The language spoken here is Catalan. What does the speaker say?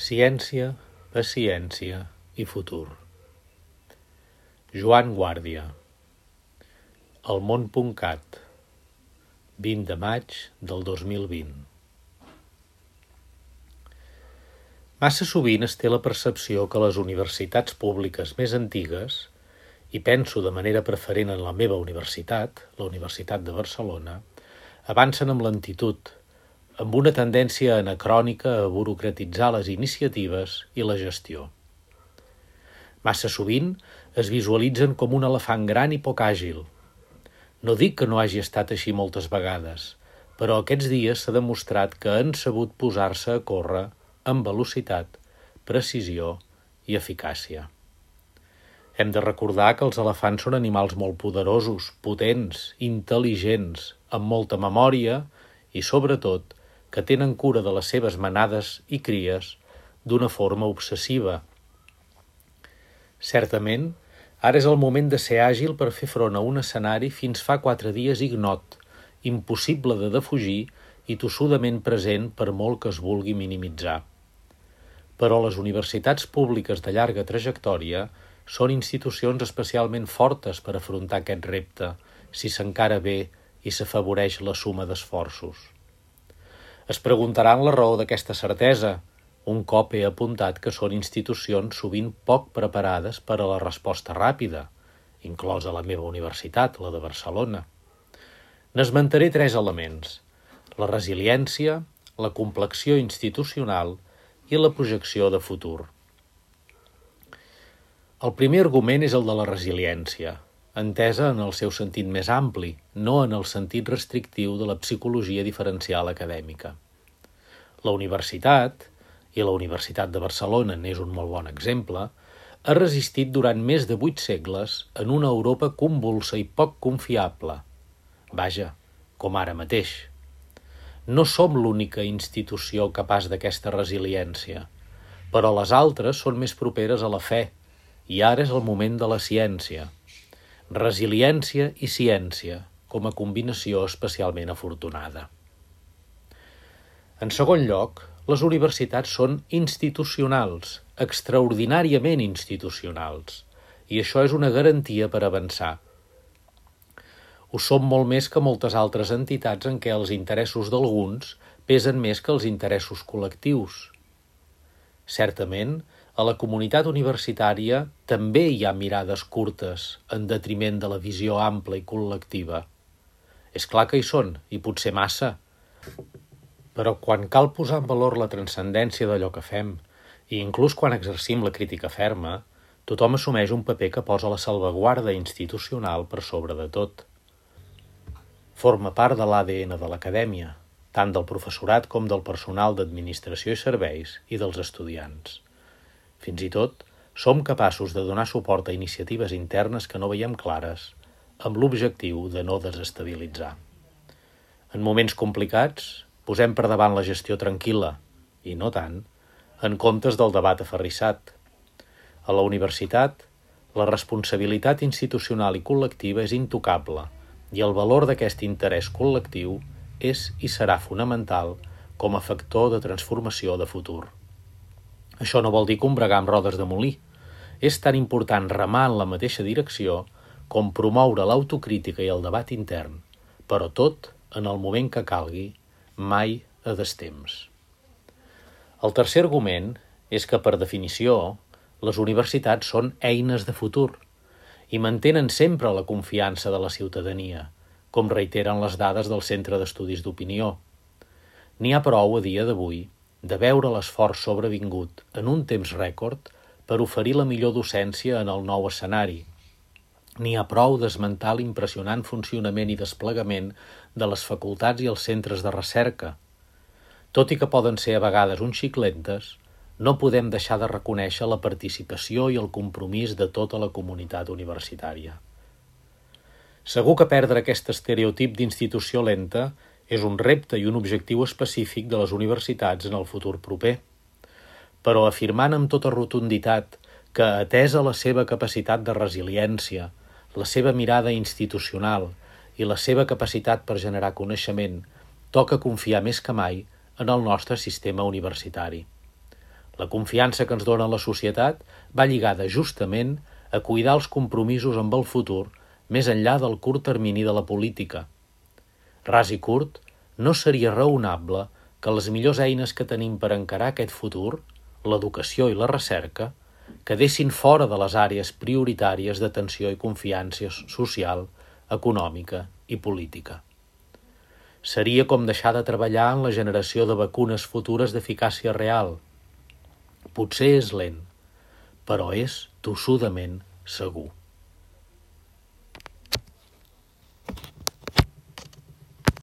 Ciència, paciència i futur. Joan Guàrdia. El món.cat 20 de maig del 2020 Massa sovint es té la percepció que les universitats públiques més antigues, i penso de manera preferent en la meva universitat, la Universitat de Barcelona, avancen amb lentitud, amb una tendència anacrònica a burocratitzar les iniciatives i la gestió. Massa sovint es visualitzen com un elefant gran i poc àgil. No dic que no hagi estat així moltes vegades, però aquests dies s'ha demostrat que han sabut posar-se a córrer amb velocitat, precisió i eficàcia. Hem de recordar que els elefants són animals molt poderosos, potents, intel·ligents, amb molta memòria i, sobretot, que tenen cura de les seves manades i cries d'una forma obsessiva. Certament, ara és el moment de ser àgil per fer front a un escenari fins fa quatre dies ignot, impossible de defugir i tossudament present per molt que es vulgui minimitzar. Però les universitats públiques de llarga trajectòria són institucions especialment fortes per afrontar aquest repte, si s'encara bé i s'afavoreix la suma d'esforços. Es preguntaran la raó d'aquesta certesa, un cop he apuntat que són institucions sovint poc preparades per a la resposta ràpida, inclosa la meva universitat, la de Barcelona. N'esmentaré tres elements, la resiliència, la complexió institucional i la projecció de futur. El primer argument és el de la resiliència, entesa en el seu sentit més ampli, no en el sentit restrictiu de la psicologia diferencial acadèmica. La universitat, i la Universitat de Barcelona n'és un molt bon exemple, ha resistit durant més de vuit segles en una Europa convulsa i poc confiable. Vaja, com ara mateix. No som l'única institució capaç d'aquesta resiliència, però les altres són més properes a la fe, i ara és el moment de la ciència – resiliència i ciència com a combinació especialment afortunada. En segon lloc, les universitats són institucionals, extraordinàriament institucionals, i això és una garantia per avançar. Ho som molt més que moltes altres entitats en què els interessos d'alguns pesen més que els interessos col·lectius. Certament, a la comunitat universitària també hi ha mirades curtes en detriment de la visió ampla i col·lectiva. És clar que hi són, i potser massa. Però quan cal posar en valor la transcendència d'allò que fem, i inclús quan exercim la crítica ferma, tothom assumeix un paper que posa la salvaguarda institucional per sobre de tot. Forma part de l'ADN de l'acadèmia, tant del professorat com del personal d'administració i serveis i dels estudiants. Fins i tot, som capaços de donar suport a iniciatives internes que no veiem clares, amb l'objectiu de no desestabilitzar. En moments complicats, posem per davant la gestió tranquil·la, i no tant, en comptes del debat aferrissat. A la universitat, la responsabilitat institucional i col·lectiva és intocable i el valor d'aquest interès col·lectiu és i serà fonamental com a factor de transformació de futur. Això no vol dir combregar amb rodes de molí. És tan important remar en la mateixa direcció com promoure l'autocrítica i el debat intern, però tot en el moment que calgui, mai a destemps. El tercer argument és que, per definició, les universitats són eines de futur i mantenen sempre la confiança de la ciutadania, com reiteren les dades del Centre d'Estudis d'Opinió. N'hi ha prou a dia d'avui de veure l'esforç sobrevingut en un temps rècord per oferir la millor docència en el nou escenari. N'hi ha prou d'esmentar l'impressionant funcionament i desplegament de les facultats i els centres de recerca. Tot i que poden ser a vegades un xic lentes, no podem deixar de reconèixer la participació i el compromís de tota la comunitat universitària. Segur que perdre aquest estereotip d'institució lenta és un repte i un objectiu específic de les universitats en el futur proper. Però afirmant amb tota rotunditat que, atesa la seva capacitat de resiliència, la seva mirada institucional i la seva capacitat per generar coneixement, toca confiar més que mai en el nostre sistema universitari. La confiança que ens dona la societat va lligada justament a cuidar els compromisos amb el futur més enllà del curt termini de la política. Ras i curt, no seria raonable que les millors eines que tenim per encarar aquest futur, l'educació i la recerca, quedessin fora de les àrees prioritàries d'atenció i confiança social, econòmica i política. Seria com deixar de treballar en la generació de vacunes futures d'eficàcia real. Potser és lent, però és tossudament segur.